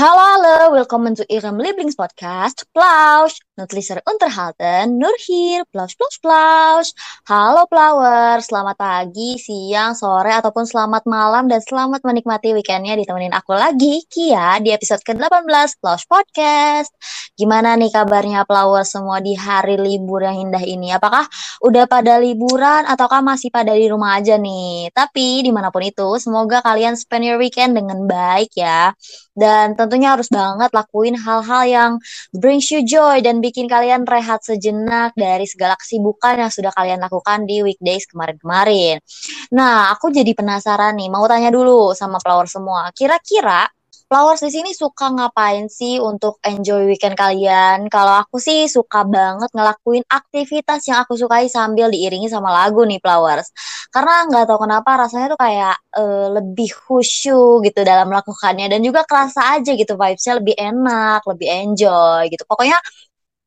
Hallo alle, welkom to Irem Lieblingspodcast Plausch. Nutliser Unterhalten, Nur hier, Plausch, Plausch, Plausch. Halo Flower, selamat pagi, siang, sore, ataupun selamat malam dan selamat menikmati weekendnya ditemenin aku lagi, Kia, di episode ke-18 Plausch Podcast. Gimana nih kabarnya Flower semua di hari libur yang indah ini? Apakah udah pada liburan ataukah masih pada di rumah aja nih? Tapi di mana pun itu, semoga kalian spend your weekend dengan baik ya. Dan tentunya harus banget lakuin hal-hal yang brings you joy dan bikin kalian rehat sejenak dari segala kesibukan yang sudah kalian lakukan di weekdays kemarin-kemarin. Nah, aku jadi penasaran nih, mau tanya dulu sama flower semua. Kira-kira Flowers di sini suka ngapain sih untuk enjoy weekend kalian? Kalau aku sih suka banget ngelakuin aktivitas yang aku sukai sambil diiringi sama lagu nih Flowers. Karena nggak tahu kenapa rasanya tuh kayak uh, lebih khusyuk gitu dalam melakukannya dan juga kerasa aja gitu vibesnya lebih enak, lebih enjoy gitu. Pokoknya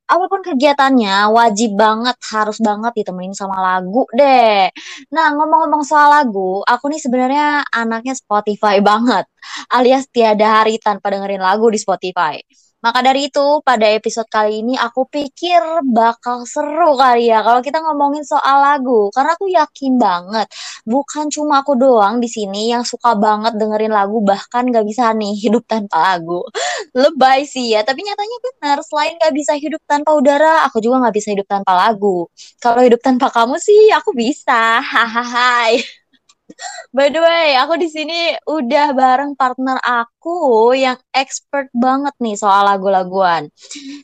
apa pun kegiatannya wajib banget harus banget ditemenin sama lagu deh. Nah ngomong-ngomong soal lagu, aku nih sebenarnya anaknya Spotify banget, alias tiada hari tanpa dengerin lagu di Spotify. Maka dari itu, pada episode kali ini aku pikir bakal seru kali ya kalau kita ngomongin soal lagu. Karena aku yakin banget, bukan cuma aku doang di sini yang suka banget dengerin lagu, bahkan gak bisa nih hidup tanpa lagu. Lebay sih ya, tapi nyatanya benar. Selain gak bisa hidup tanpa udara, aku juga gak bisa hidup tanpa lagu. Kalau hidup tanpa kamu sih, aku bisa. Hahaha. By the way, aku di sini udah bareng partner aku yang expert banget nih soal lagu-laguan.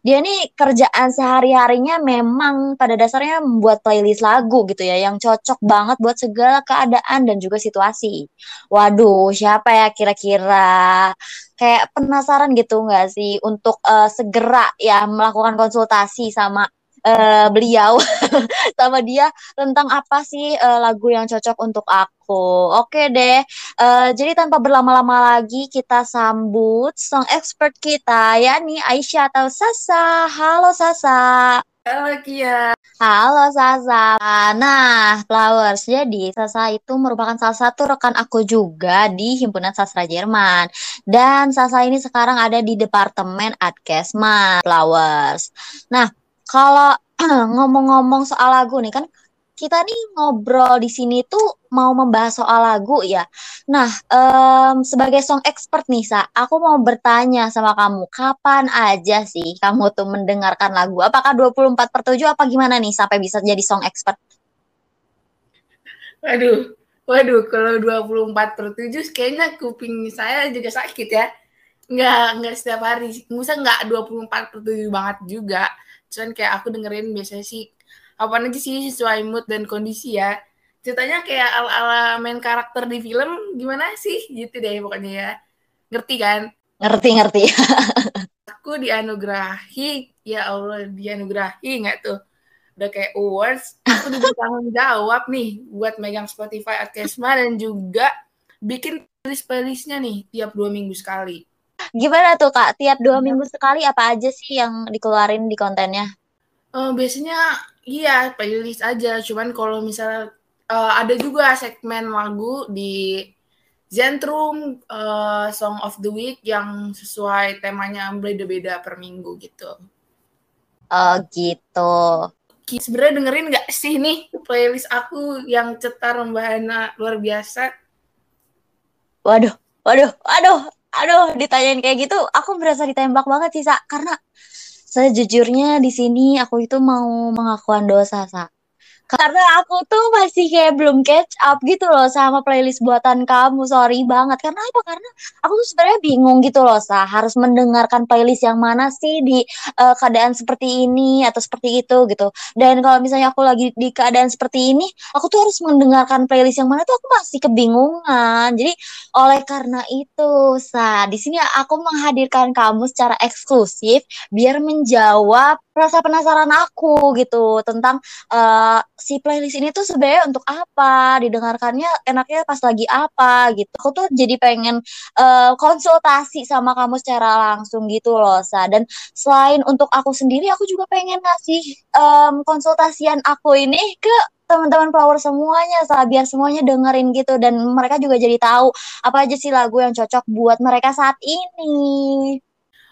Dia nih kerjaan sehari-harinya memang pada dasarnya membuat playlist lagu gitu ya, yang cocok banget buat segala keadaan dan juga situasi. Waduh, siapa ya kira-kira? Kayak penasaran gitu nggak sih untuk uh, segera ya melakukan konsultasi sama uh, beliau sama dia tentang apa sih uh, lagu yang cocok untuk aku. Oke deh. Uh, jadi tanpa berlama-lama lagi kita sambut song expert kita yakni Aisyah atau Sasa. Halo Sasa. Halo Kia. Halo Sasa. Nah, Flowers. Jadi Sasa itu merupakan salah satu rekan aku juga di Himpunan Sastra Jerman. Dan Sasa ini sekarang ada di Departemen Adkesma Flowers. Nah, kalau ngomong-ngomong soal lagu nih kan kita nih ngobrol di sini tuh mau membahas soal lagu ya. Nah, um, sebagai song expert nih, Sa, aku mau bertanya sama kamu, kapan aja sih kamu tuh mendengarkan lagu? Apakah 24 per 7 apa gimana nih sampai bisa jadi song expert? Waduh, waduh, kalau 24 per 7 kayaknya kuping saya juga sakit ya. Nggak, nggak setiap hari. Masa nggak 24 per 7 banget juga cuman kayak aku dengerin biasanya sih apa aja sih sesuai mood dan kondisi ya. Ceritanya kayak ala-ala main karakter di film gimana sih? Gitu deh pokoknya ya. Ngerti kan? Ngerti ngerti. Aku dianugerahi ya Allah dianugerahi nggak tuh? Udah kayak awards aku diberi tanggung jawab nih buat megang Spotify Akesma dan juga bikin playlist playlistnya nih tiap dua minggu sekali Gimana tuh Kak? Tiap dua minggu sekali apa aja sih yang dikeluarin di kontennya? Uh, biasanya iya playlist aja. Cuman kalau misalnya uh, ada juga segmen lagu di Zentrum uh, Song of the Week yang sesuai temanya beda-beda per minggu gitu. Oh gitu. Sebenarnya dengerin nggak sih nih playlist aku yang cetar membahana luar biasa? Waduh, waduh, waduh, aduh ditanyain kayak gitu aku berasa ditembak banget sih Sa. Karena sejujurnya di sini aku itu mau mengakuan dosa Sa karena aku tuh masih kayak belum catch up gitu loh sama playlist buatan kamu. Sorry banget. Karena apa? Karena aku tuh sebenarnya bingung gitu loh, Sa. Harus mendengarkan playlist yang mana sih di uh, keadaan seperti ini atau seperti itu gitu. Dan kalau misalnya aku lagi di keadaan seperti ini, aku tuh harus mendengarkan playlist yang mana tuh aku masih kebingungan. Jadi oleh karena itu, Sa, di sini aku menghadirkan kamu secara eksklusif biar menjawab rasa penasaran aku gitu tentang uh, si playlist ini tuh sebenarnya untuk apa, didengarkannya enaknya pas lagi apa gitu. Aku tuh jadi pengen uh, konsultasi sama kamu secara langsung gitu loh, Sa. Dan selain untuk aku sendiri, aku juga pengen ngasih um, konsultasian aku ini ke teman-teman flower semuanya Sa, biar semuanya dengerin gitu dan mereka juga jadi tahu apa aja sih lagu yang cocok buat mereka saat ini.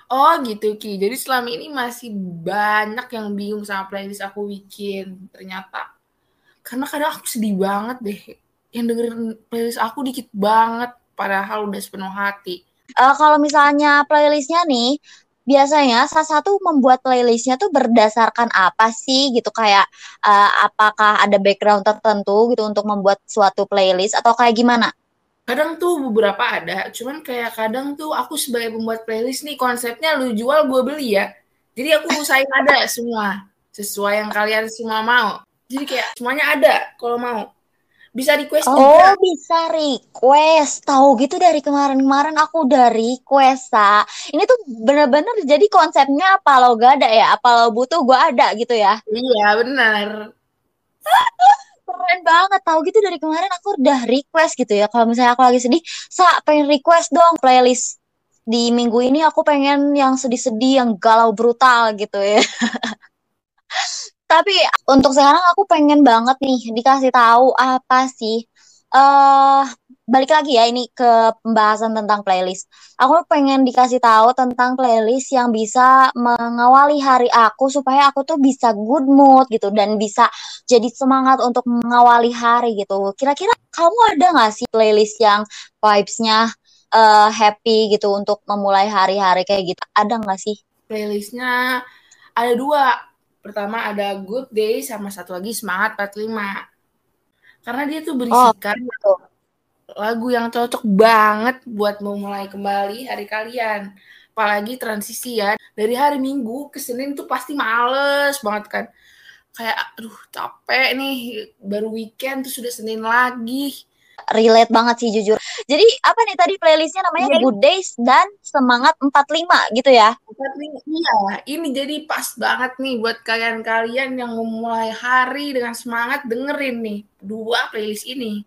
Oh gitu Ki. Jadi selama ini masih banyak yang bingung sama playlist aku bikin ternyata. Karena kadang aku sedih banget deh. Yang dengerin playlist aku dikit banget padahal udah sepenuh hati. Uh, kalau misalnya playlistnya nih biasanya salah satu membuat playlistnya tuh berdasarkan apa sih gitu kayak uh, apakah ada background tertentu gitu untuk membuat suatu playlist atau kayak gimana? Kadang tuh beberapa ada cuman kayak kadang tuh aku sebagai pembuat playlist nih konsepnya lu jual gue beli ya. Jadi aku usahain ada semua sesuai yang kalian semua mau. Jadi kayak semuanya ada kalau mau. Bisa request oh juga. bisa request. Tahu gitu dari kemarin-kemarin aku udah request sa. Ini tuh bener-bener jadi konsepnya apa lo gak ada ya? Apa lo butuh gue ada gitu ya? Iya benar keren banget. Tahu gitu dari kemarin aku udah request gitu ya. Kalau misalnya aku lagi sedih sa pengen request dong playlist di minggu ini. Aku pengen yang sedih-sedih yang galau brutal gitu ya. Tapi untuk sekarang aku pengen banget nih dikasih tahu apa sih eh uh, balik lagi ya ini ke pembahasan tentang playlist. Aku pengen dikasih tahu tentang playlist yang bisa mengawali hari aku supaya aku tuh bisa good mood gitu dan bisa jadi semangat untuk mengawali hari gitu. Kira-kira kamu ada nggak sih playlist yang vibes-nya uh, happy gitu untuk memulai hari-hari kayak gitu? Ada nggak sih? Playlistnya ada dua. Pertama ada Good Day sama satu lagi Semangat 45. Karena dia tuh berisikan oh, lagu yang cocok banget buat memulai kembali hari kalian. Apalagi transisi ya. Dari hari Minggu ke Senin tuh pasti males banget kan. Kayak aduh capek nih baru weekend tuh sudah Senin lagi. Relate banget sih jujur. Jadi apa nih tadi playlistnya namanya jadi, Good Days dan Semangat 45 gitu ya? 45 iya. Ini jadi pas banget nih buat kalian-kalian yang memulai hari dengan semangat dengerin nih dua playlist ini.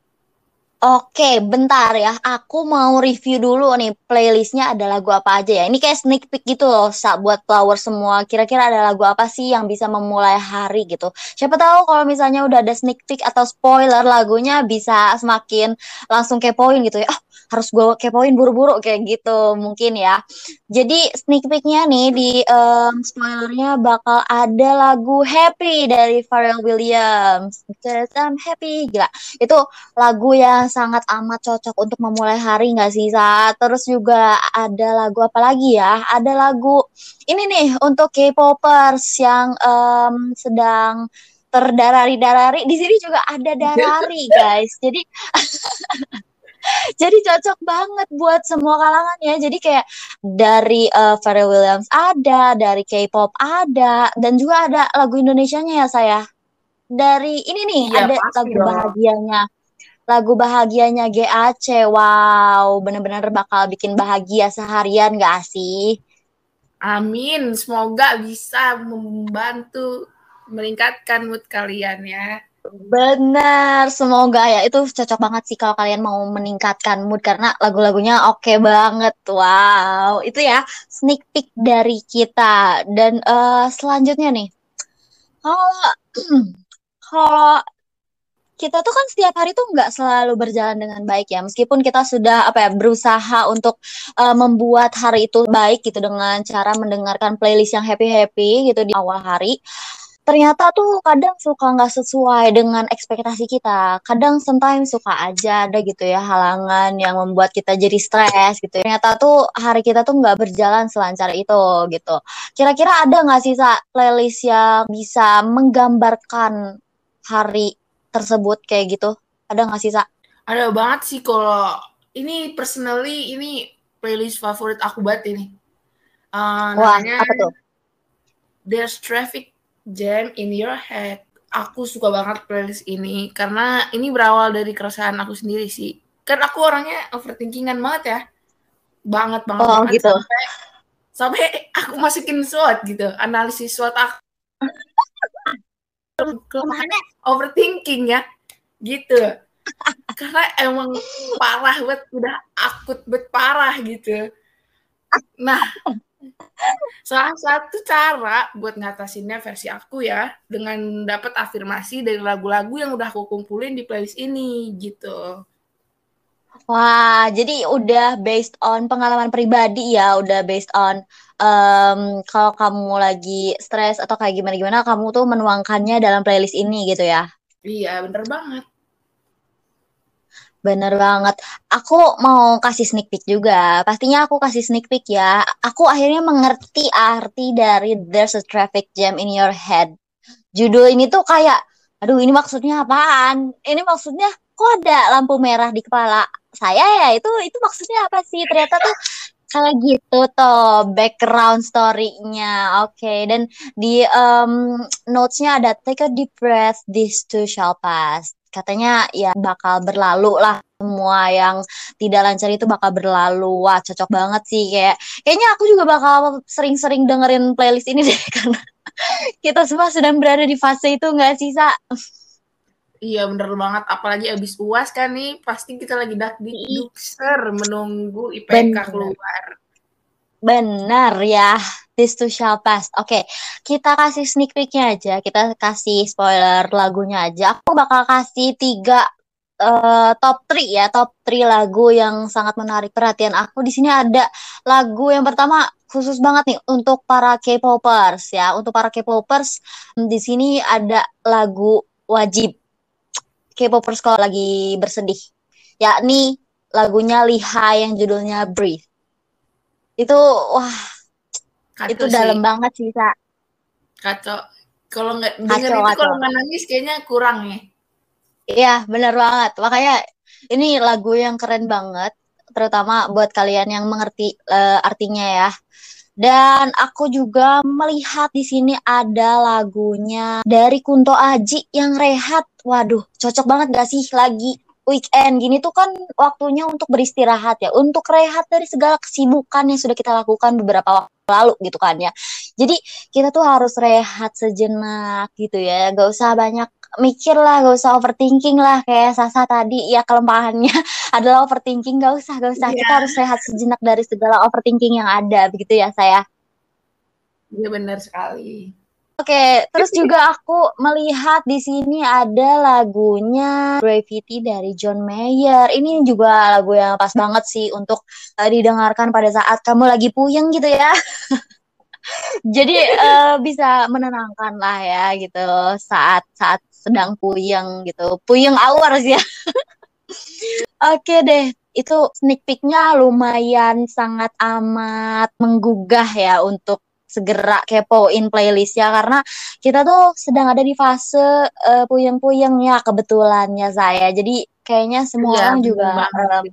Oke, bentar ya. Aku mau review dulu nih playlistnya ada lagu apa aja ya. Ini kayak sneak peek gitu loh, Sa, buat flower semua. Kira-kira ada lagu apa sih yang bisa memulai hari gitu. Siapa tahu kalau misalnya udah ada sneak peek atau spoiler lagunya bisa semakin langsung kepoin gitu ya. Oh, harus gue kepoin buru-buru kayak gitu mungkin ya. Jadi sneak peeknya nih di um, spoilernya bakal ada lagu Happy dari Pharrell Williams. Because I'm happy. Gila. Itu lagu yang sangat amat cocok untuk memulai hari nggak sih saat terus juga ada lagu apa lagi ya ada lagu ini nih untuk K-popers yang um, sedang terdarari-darari di sini juga ada darari guys jadi jadi cocok banget buat semua kalangan ya. Jadi kayak dari uh, Pharrell Williams ada, dari K-pop ada, dan juga ada lagu Indonesianya ya saya. Dari ini nih iya, ada lagu dong. bahagianya. Lagu bahagianya GAC. Wow, bener-bener bakal bikin bahagia seharian gak sih? Amin. Semoga bisa membantu meningkatkan mood kalian ya. Benar, semoga ya itu cocok banget sih kalau kalian mau meningkatkan mood karena lagu-lagunya oke okay banget. Wow, itu ya sneak peek dari kita. Dan uh, selanjutnya nih, kalau kalau kita tuh kan setiap hari tuh nggak selalu berjalan dengan baik ya meskipun kita sudah apa ya berusaha untuk uh, membuat hari itu baik gitu dengan cara mendengarkan playlist yang happy happy gitu di awal hari ternyata tuh kadang suka nggak sesuai dengan ekspektasi kita. Kadang sometimes suka aja ada gitu ya halangan yang membuat kita jadi stres gitu. Ternyata tuh hari kita tuh nggak berjalan selancar itu gitu. Kira-kira ada nggak sih Sa, playlist yang bisa menggambarkan hari tersebut kayak gitu? Ada nggak sih Sa? Ada banget sih kalau ini personally ini playlist favorit aku banget ini. Uh, Wah, namanya apa tuh? There's Traffic Jam in Your Head. Aku suka banget playlist ini karena ini berawal dari keresahan aku sendiri sih. Kan aku orangnya overthinkingan banget ya. Banget banget. Oh banget. gitu. Sampai, sampai aku masukin SWOT gitu, analisis SWOT aku kelemahannya overthinking ya gitu karena emang parah banget udah akut bet parah gitu nah salah satu cara buat ngatasinnya versi aku ya dengan dapat afirmasi dari lagu-lagu yang udah aku kumpulin di playlist ini gitu Wah, jadi udah based on pengalaman pribadi ya, udah based on um, kalau kamu lagi stres atau kayak gimana-gimana, kamu tuh menuangkannya dalam playlist ini gitu ya? Iya, bener banget. Bener banget. Aku mau kasih sneak peek juga. Pastinya aku kasih sneak peek ya. Aku akhirnya mengerti arti dari There's a Traffic Jam in Your Head. Judul ini tuh kayak, aduh ini maksudnya apaan? Ini maksudnya kok ada lampu merah di kepala saya ya? Itu itu maksudnya apa sih? Ternyata tuh kayak gitu toh background story-nya. Oke, okay. dan di um, notes-nya ada take a deep breath, this too shall pass katanya ya bakal berlalu lah. Semua yang tidak lancar itu bakal berlalu. Wah cocok banget sih kayak kayaknya aku juga bakal sering-sering dengerin playlist ini deh karena kita semua sedang berada di fase itu nggak sih sa? Iya bener banget, apalagi abis uas kan nih, pasti kita lagi dak di menunggu IPK Bener. keluar. Benar ya, this too shall pass. Oke, okay, kita kasih sneak peeknya aja, kita kasih spoiler lagunya aja. Aku bakal kasih tiga uh, top 3 ya, top 3 lagu yang sangat menarik perhatian aku. Di sini ada lagu yang pertama khusus banget nih untuk para K-popers ya. Untuk para K-popers di sini ada lagu wajib K-popers kalau lagi bersedih, yakni lagunya Liha yang judulnya Breathe itu wah Kacau itu sih. dalam banget sih sa. Kacau. Kalau nggak denger itu kalau nggak nangis kayaknya kurang ya iya benar banget. Makanya ini lagu yang keren banget terutama buat kalian yang mengerti uh, artinya ya. Dan aku juga melihat di sini ada lagunya dari Kunto Aji yang rehat. Waduh, cocok banget gak sih lagi weekend? Gini tuh kan waktunya untuk beristirahat ya, untuk rehat dari segala kesibukan yang sudah kita lakukan beberapa waktu lalu gitu kan ya. Jadi kita tuh harus rehat sejenak gitu ya, gak usah banyak mikir lah, gak usah overthinking lah kayak Sasa tadi ya kelemahannya adalah overthinking, gak usah, gak usah. Yeah. Kita harus rehat sejenak dari segala overthinking yang ada begitu ya saya. Iya benar sekali. Oke, terus juga aku melihat di sini ada lagunya Gravity dari John Mayer. Ini juga lagu yang pas banget sih untuk uh, didengarkan pada saat kamu lagi puyeng gitu ya. Jadi uh, bisa menenangkan lah ya gitu saat saat sedang puyeng gitu. Puyeng hours ya. Oke deh, itu sneak peeknya lumayan sangat amat menggugah ya untuk segera kepoin playlistnya karena kita tuh sedang ada di fase uh, puyeng-puyeng ya kebetulannya saya. Jadi kayaknya semua iya, orang juga uh,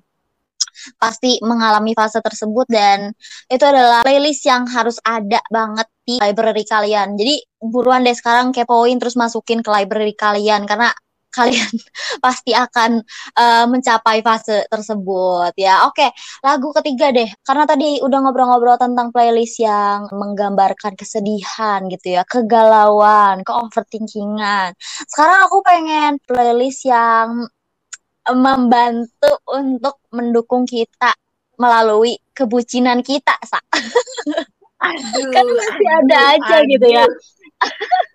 pasti mengalami fase tersebut dan itu adalah playlist yang harus ada banget di library kalian. Jadi buruan deh sekarang kepoin terus masukin ke library kalian karena kalian pasti akan uh, mencapai fase tersebut ya. Oke, lagu ketiga deh. Karena tadi udah ngobrol-ngobrol tentang playlist yang menggambarkan kesedihan gitu ya, kegalauan, ke-overthinkingan. Sekarang aku pengen playlist yang membantu untuk mendukung kita melalui kebucinan kita, Sa. Aduh, kan masih ada aduh, aja aduh. gitu ya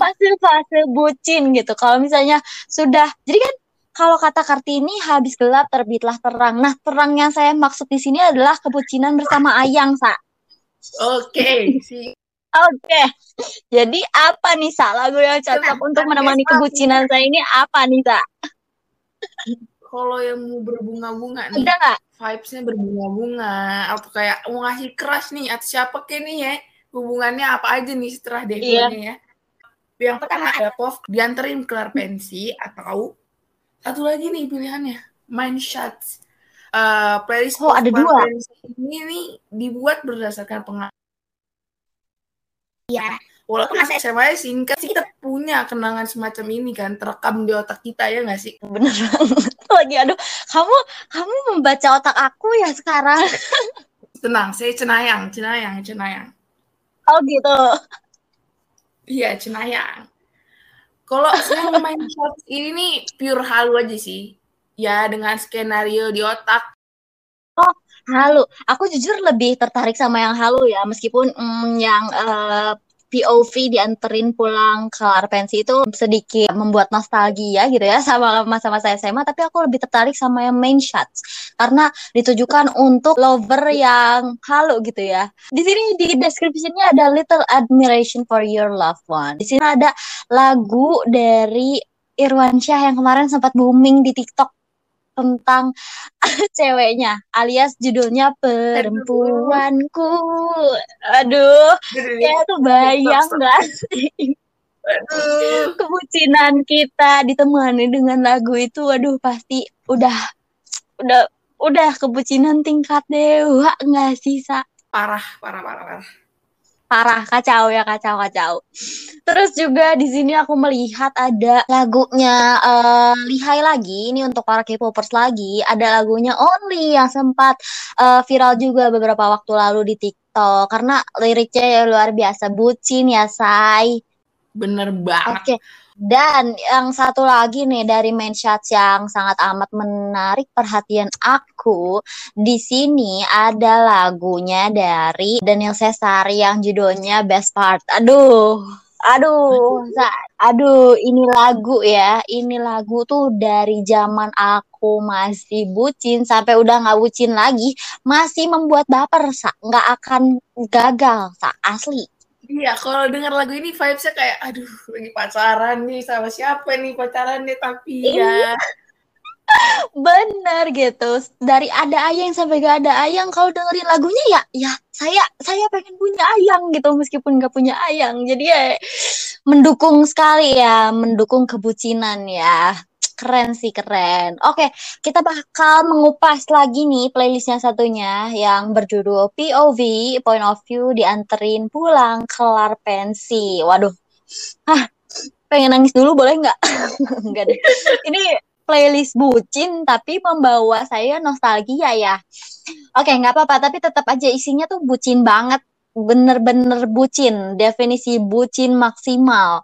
fase-fase bucin gitu. Kalau misalnya sudah, jadi kan kalau kata Kartini habis gelap terbitlah terang. Nah, terang yang saya maksud di sini adalah kebucinan bersama Ayang, Sa. Oke, okay, Oke. Okay. Jadi apa nih, Sa? Lagu yang cocok untuk menemani kebucinan saya ini apa nih, Sa? Kalau yang mau berbunga-bunga nih. Ada nggak? Vibes-nya berbunga-bunga. Atau kayak mau ngasih keras nih. Atau siapa kayak nih ya? Hubungannya apa aja nih setelah demonya iya. ya. Yang pertama ada POV dianterin kelar pensi atau satu lagi nih pilihannya Mind Shots. Uh, playlist oh, ada dua. ini nih dibuat berdasarkan pengalaman. Ya, walaupun masa SMA singkat sih kita punya kenangan semacam ini kan terekam di otak kita ya nggak sih? Bener banget. Lagi aduh, kamu kamu membaca otak aku ya sekarang. Tenang, saya cenayang, cenayang, cenayang. Oh gitu. Iya, Cenayang. Kalau yang main shots ini nih pure halu aja sih. Ya dengan skenario di otak. Oh, halu. Aku jujur lebih tertarik sama yang halu ya, meskipun mm, yang uh, POV dianterin pulang ke Arpensi itu sedikit membuat nostalgia gitu ya sama masa-masa SMA tapi aku lebih tertarik sama yang main shots karena ditujukan untuk lover yang halu gitu ya. Di sini di description-nya ada little admiration for your loved one. Di sini ada lagu dari Irwan Syah yang kemarin sempat booming di TikTok tentang ceweknya alias judulnya perempuanku. Aduh ya tuh bayang gak sih? Kebucinan kita ditemani dengan lagu itu aduh pasti udah udah udah kebucinan tingkat dewa nggak sih sa? Parah parah parah parah parah kacau ya kacau kacau. Terus juga di sini aku melihat ada lagunya uh, lihai lagi ini untuk para K-popers lagi. Ada lagunya Only yang sempat uh, viral juga beberapa waktu lalu di TikTok. Karena liriknya ya luar biasa bucin ya say. Bener banget. Oke. okay. Dan yang satu lagi nih dari main shots yang sangat amat menarik perhatian aku, di sini ada lagunya dari Daniel Cesar yang judulnya Best Part. Aduh, aduh, aduh, ini lagu ya, ini lagu tuh dari zaman aku masih bucin sampai udah nggak bucin lagi, masih membuat baper, nggak akan gagal, sa asli. Iya, kalau dengar lagu ini vibesnya kayak, aduh, lagi pacaran nih sama siapa nih pacaran nih tapi ya. Bener gitu. Dari ada ayang sampai gak ada ayang, kalau dengerin lagunya ya, ya saya saya pengen punya ayang gitu meskipun gak punya ayang. Jadi ya mendukung sekali ya, mendukung kebucinan ya keren sih keren. Oke, kita bakal mengupas lagi nih playlistnya satunya yang berjudul POV Point of View dianterin pulang kelar pensi. Waduh, ah pengen nangis dulu boleh nggak? Enggak deh. Ini playlist bucin tapi membawa saya nostalgia ya. Oke, nggak apa-apa, tapi tetap aja isinya tuh bucin banget bener-bener bucin, definisi bucin maksimal.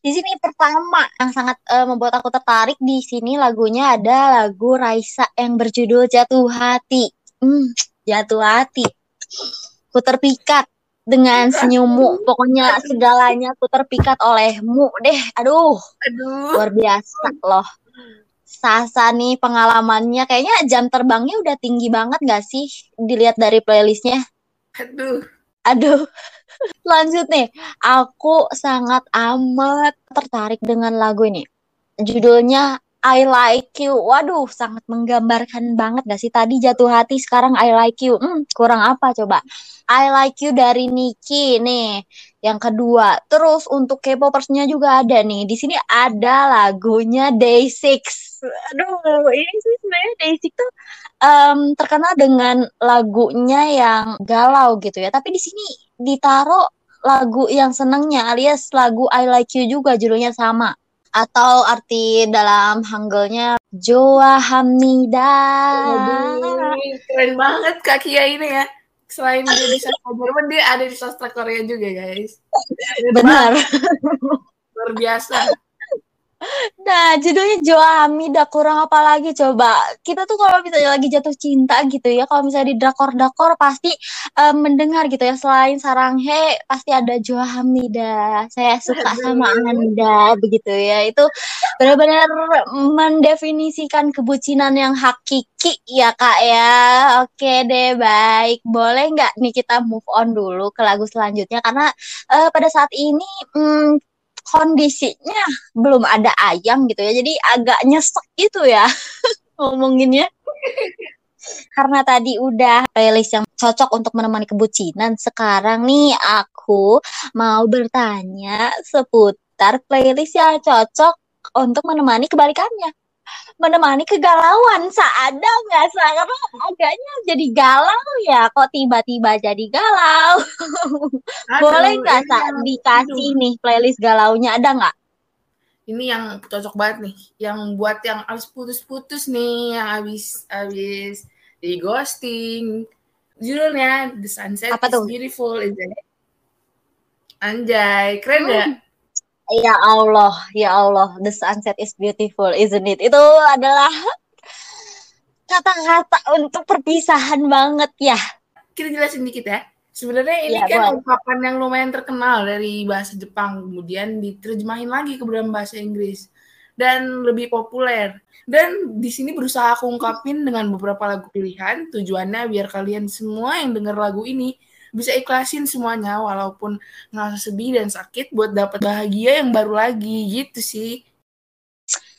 Di sini pertama yang sangat uh, membuat aku tertarik di sini lagunya ada lagu Raisa yang berjudul Jatuh Hati. Hmm, jatuh hati. Ku terpikat dengan senyummu. Pokoknya segalanya ku terpikat olehmu deh. Aduh. Aduh. Luar biasa loh. Sasa nih pengalamannya kayaknya jam terbangnya udah tinggi banget gak sih dilihat dari playlistnya? Aduh Aduh, lanjut nih. Aku sangat amat tertarik dengan lagu ini. Judulnya I Like You. Waduh, sangat menggambarkan banget gak sih? Tadi jatuh hati, sekarang I Like You. Hmm, kurang apa coba? I Like You dari Niki nih. Yang kedua, terus untuk K-popersnya juga ada nih. Di sini ada lagunya Day Six. Aduh, ini sih sebenarnya Day Six tuh um, terkenal dengan lagunya yang galau gitu ya. Tapi di sini ditaruh lagu yang senangnya alias lagu I Like You juga judulnya sama atau arti dalam hanggelnya Joa Hamida. keren banget Kak Kia ini ya. Selain dia bisa Jerman, dia ada di sastra Korea juga guys. Benar. Luar biasa. Nah, judulnya Joa Hamida kurang apa lagi coba. Kita tuh kalau misalnya lagi jatuh cinta gitu ya, kalau misalnya di drakor-drakor pasti um, mendengar gitu ya selain Saranghe pasti ada Joa Hamida. Saya suka sama Anda begitu ya. Itu benar-benar mendefinisikan kebucinan yang hakiki ya Kak ya. Oke deh, baik. Boleh nggak nih kita move on dulu ke lagu selanjutnya karena uh, pada saat ini hmm, kondisinya belum ada ayam gitu ya. Jadi agak nyesek gitu ya ngomonginnya. Karena tadi udah playlist yang cocok untuk menemani kebucinan sekarang nih aku mau bertanya seputar playlist yang cocok untuk menemani kebalikannya menemani kegalauan ada nggak karena agaknya jadi galau ya kok tiba-tiba jadi galau boleh nggak sa dikasih nih playlist galaunya ada nggak ini yang cocok banget nih yang buat yang habis putus-putus nih yang habis habis di ghosting judulnya The Sunset Apa is tuh? Beautiful is it? Anjay, keren hmm. Ya? Allah, ya Allah, the sunset is beautiful, isn't it? Itu adalah kata-kata untuk perpisahan banget ya. Kita jelasin dikit ya. Sebenarnya ini ya, kan boleh. ungkapan yang lumayan terkenal dari bahasa Jepang, kemudian diterjemahin lagi ke dalam bahasa Inggris dan lebih populer. Dan di sini berusaha aku ungkapin dengan beberapa lagu pilihan, tujuannya biar kalian semua yang dengar lagu ini bisa ikhlasin semuanya walaupun ngerasa sedih dan sakit buat dapat bahagia yang baru lagi gitu sih.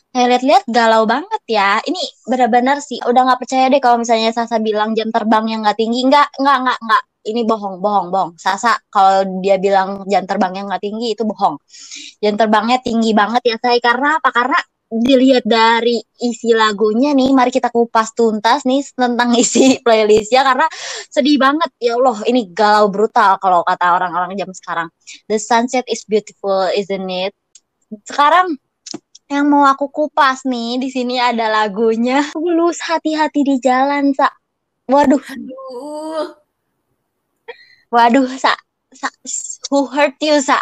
Saya lihat-lihat galau banget ya. Ini benar-benar sih udah nggak percaya deh kalau misalnya Sasa bilang jam terbang yang nggak tinggi. Nggak, nggak, nggak, nggak ini bohong, bohong, bohong. Sasa kalau dia bilang jam terbangnya nggak tinggi itu bohong. Jam terbangnya tinggi banget ya saya. Karena apa? Karena dilihat dari isi lagunya nih, mari kita kupas tuntas nih tentang isi playlistnya karena sedih banget ya Allah ini galau brutal kalau kata orang-orang jam sekarang. The sunset is beautiful, isn't it? Sekarang yang mau aku kupas nih di sini ada lagunya Blues hati-hati di jalan, Sa. Waduh. Aduh. Waduh, Sa. Sa. Who hurt you, Sa?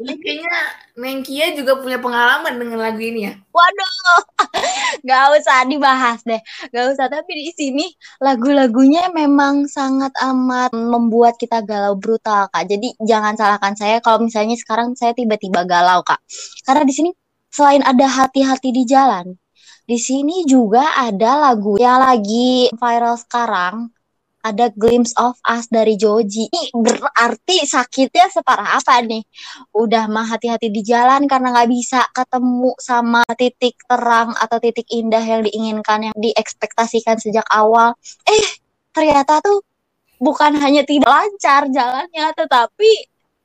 Ini kayaknya Nengkia juga punya pengalaman dengan lagu ini ya. Waduh, gak usah dibahas deh, gak usah. Tapi di sini lagu-lagunya memang sangat amat membuat kita galau brutal kak. Jadi jangan salahkan saya kalau misalnya sekarang saya tiba-tiba galau kak. Karena di sini selain ada hati-hati di jalan, di sini juga ada lagu yang lagi viral sekarang ada glimpse of us dari Joji. Ini berarti sakitnya separah apa nih? Udah mah hati-hati di jalan karena nggak bisa ketemu sama titik terang atau titik indah yang diinginkan, yang diekspektasikan sejak awal. Eh, ternyata tuh bukan hanya tidak lancar jalannya, tetapi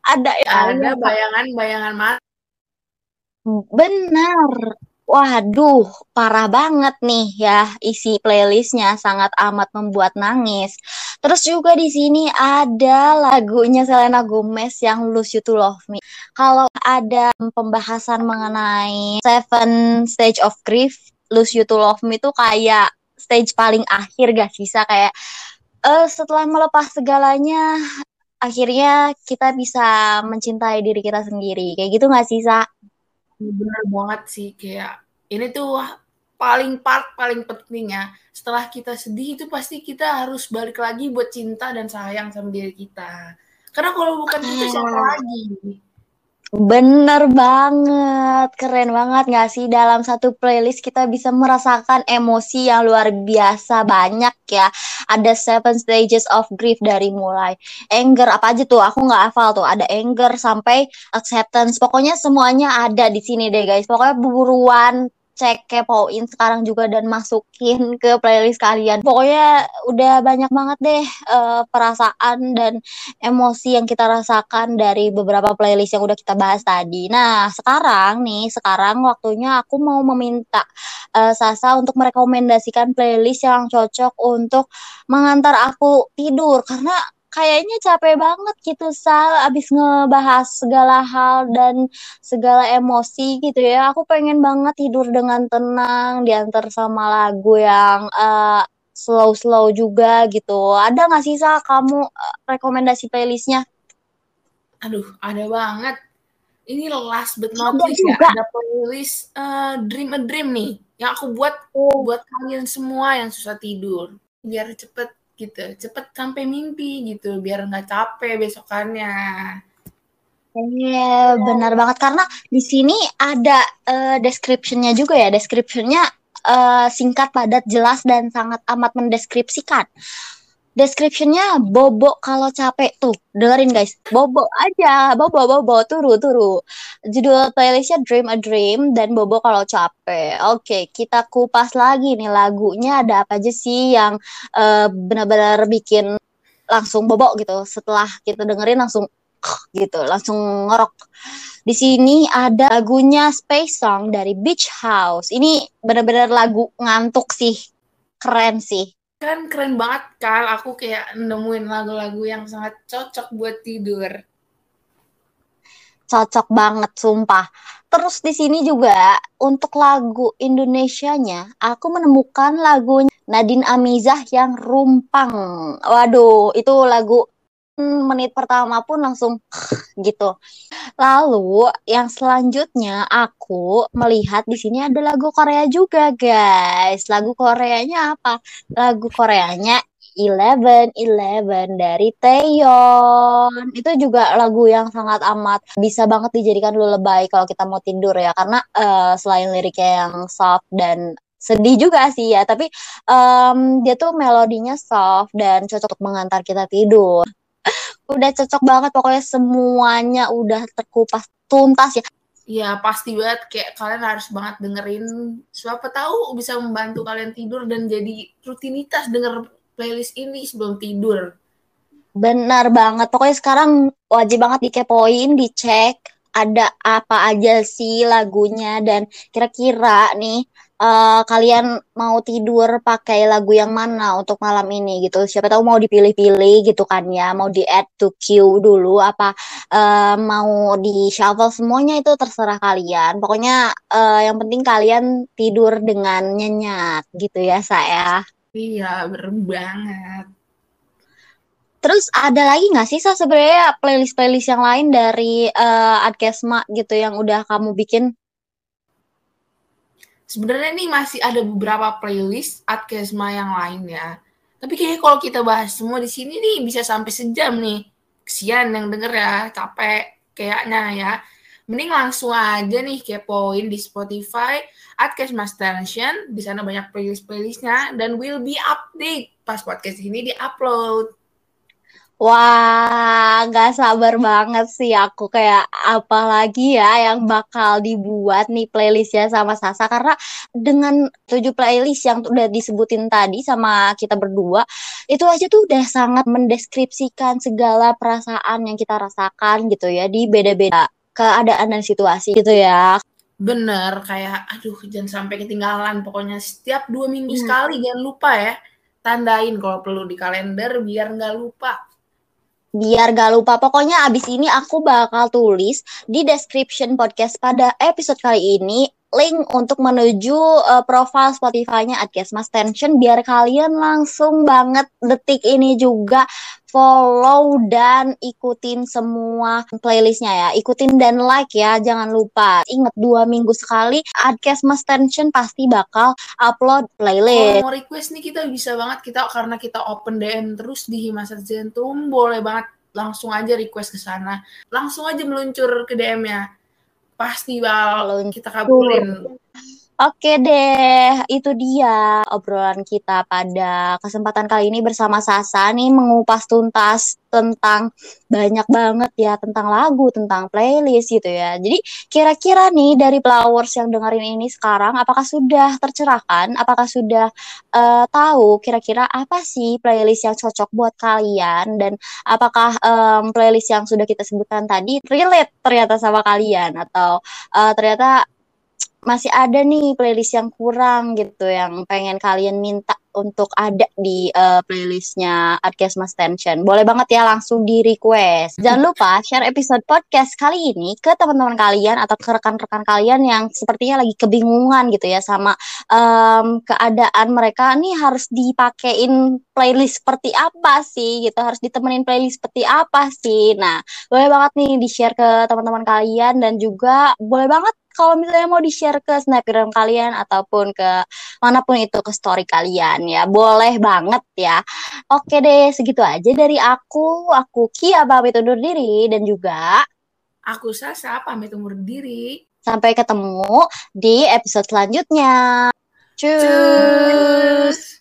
ada ada bayangan-bayangan mata. Benar. Waduh, parah banget nih ya isi playlistnya sangat amat membuat nangis. Terus juga di sini ada lagunya Selena Gomez yang Lose You to Love Me. Kalau ada pembahasan mengenai Seven Stage of Grief, Lose You to Love Me itu kayak stage paling akhir gak sisa kayak uh, setelah melepas segalanya akhirnya kita bisa mencintai diri kita sendiri. Kayak gitu gak sisa? bener banget sih kayak ini tuh paling part paling pentingnya setelah kita sedih itu pasti kita harus balik lagi buat cinta dan sayang sama diri kita. Karena kalau bukan kita siapa lagi Bener banget, keren banget gak sih dalam satu playlist kita bisa merasakan emosi yang luar biasa banyak ya. Ada seven stages of grief dari mulai anger apa aja tuh, aku nggak hafal tuh. Ada anger sampai acceptance, pokoknya semuanya ada di sini deh guys. Pokoknya buruan cek kepoin sekarang juga dan masukin ke playlist kalian. Pokoknya udah banyak banget deh uh, perasaan dan emosi yang kita rasakan dari beberapa playlist yang udah kita bahas tadi. Nah, sekarang nih, sekarang waktunya aku mau meminta uh, Sasa untuk merekomendasikan playlist yang cocok untuk mengantar aku tidur karena kayaknya capek banget gitu Sal abis ngebahas segala hal dan segala emosi gitu ya. Aku pengen banget tidur dengan tenang diantar sama lagu yang uh, slow-slow juga gitu. Ada nggak sih Sal kamu uh, rekomendasi playlistnya? Aduh ada banget. Ini last but not least ya ada playlist uh, Dream a Dream nih yang aku buat oh. buat kalian semua yang susah tidur biar cepet gitu. Cepet sampai mimpi gitu biar nggak capek besokannya. Iya, benar banget. Karena di sini ada uh, descriptionnya juga ya. Descriptionnya uh, singkat, padat, jelas dan sangat amat mendeskripsikan descriptionnya bobo kalau capek tuh. Dengerin guys. Bobo aja. Bobo bobo turu turu. Judul playlistnya Dream a Dream dan bobo kalau capek. Oke kita kupas lagi nih lagunya ada apa aja sih yang uh, benar-benar bikin langsung bobo gitu. Setelah kita dengerin langsung gitu langsung ngorok. Di sini ada lagunya Space Song dari Beach House. Ini benar-benar lagu ngantuk sih. Keren sih kan keren banget Kal aku kayak nemuin lagu-lagu yang sangat cocok buat tidur. Cocok banget sumpah. Terus di sini juga untuk lagu Indonesianya aku menemukan lagu Nadine Amizah yang Rumpang. Waduh itu lagu menit pertama pun langsung gitu. Lalu yang selanjutnya aku melihat di sini ada lagu Korea juga, guys. Lagu Koreanya apa? Lagu Koreanya Eleven Eleven dari Taeyeon itu juga lagu yang sangat amat bisa banget dijadikan lullaby kalau kita mau tidur ya karena uh, selain liriknya yang soft dan sedih juga sih ya tapi um, dia tuh melodinya soft dan cocok untuk mengantar kita tidur udah cocok banget pokoknya semuanya udah terkupas tuntas ya Iya pasti banget kayak kalian harus banget dengerin siapa tahu bisa membantu kalian tidur dan jadi rutinitas denger playlist ini sebelum tidur. Benar banget. Pokoknya sekarang wajib banget dikepoin, dicek ada apa aja sih lagunya dan kira-kira nih uh, kalian mau tidur pakai lagu yang mana untuk malam ini gitu. Siapa tahu mau dipilih-pilih gitu kan ya, mau di add to queue dulu apa uh, mau di shuffle semuanya itu terserah kalian. Pokoknya uh, yang penting kalian tidur dengan nyenyak gitu ya, saya. Iya, bener. Terus ada lagi nggak sih sebenarnya playlist-playlist yang lain dari uh, Adkesma gitu yang udah kamu bikin? Sebenarnya nih masih ada beberapa playlist Adkesma yang lain ya. Tapi kayaknya kalau kita bahas semua di sini nih bisa sampai sejam nih. Kesian yang denger ya, capek kayaknya ya. Mending langsung aja nih kepoin di Spotify Adkesma Station. Di sana banyak playlist-playlistnya dan will be update pas podcast ini di-upload. Wah, nggak sabar banget sih aku kayak apa lagi ya yang bakal dibuat nih playlistnya sama Sasa karena dengan tujuh playlist yang udah disebutin tadi sama kita berdua itu aja tuh udah sangat mendeskripsikan segala perasaan yang kita rasakan gitu ya di beda-beda keadaan dan situasi gitu ya. Bener, kayak aduh jangan sampai ketinggalan pokoknya setiap dua minggu hmm. sekali jangan lupa ya tandain kalau perlu di kalender biar nggak lupa biar gak lupa. Pokoknya abis ini aku bakal tulis di description podcast pada episode kali ini link untuk menuju uh, profile Spotify-nya Adkesmas Tension biar kalian langsung banget detik ini juga follow dan ikutin semua playlistnya ya. Ikutin dan like ya, jangan lupa. Ingat dua minggu sekali Adkesmas Tension pasti bakal upload playlist. Kalau mau request nih kita bisa banget kita karena kita open DM terus di Himasat Zentum boleh banget langsung aja request ke sana. Langsung aja meluncur ke DM-nya pasti bakal kita kabulin. Oke deh, itu dia obrolan kita pada kesempatan kali ini bersama Sasa nih mengupas tuntas tentang banyak banget ya tentang lagu, tentang playlist gitu ya. Jadi kira-kira nih dari Flowers yang dengerin ini sekarang apakah sudah tercerahkan? Apakah sudah uh, tahu kira-kira apa sih playlist yang cocok buat kalian dan apakah um, playlist yang sudah kita sebutkan tadi relate ternyata sama kalian atau uh, ternyata masih ada nih playlist yang kurang gitu yang pengen kalian minta untuk ada di uh, playlistnya Adkesmas Tension. Boleh banget ya langsung di request. Jangan lupa share episode podcast kali ini ke teman-teman kalian atau ke rekan-rekan kalian yang sepertinya lagi kebingungan gitu ya sama um, keadaan mereka nih harus dipakein playlist seperti apa sih gitu harus ditemenin playlist seperti apa sih. Nah boleh banget nih di share ke teman-teman kalian dan juga boleh banget kalau misalnya mau di-share ke snapgram kalian ataupun ke mana pun itu ke story kalian ya. Boleh banget ya. Oke deh, segitu aja dari aku. Aku Kia pamit undur diri dan juga aku Sasa pamit undur diri. Sampai ketemu di episode selanjutnya. Cus.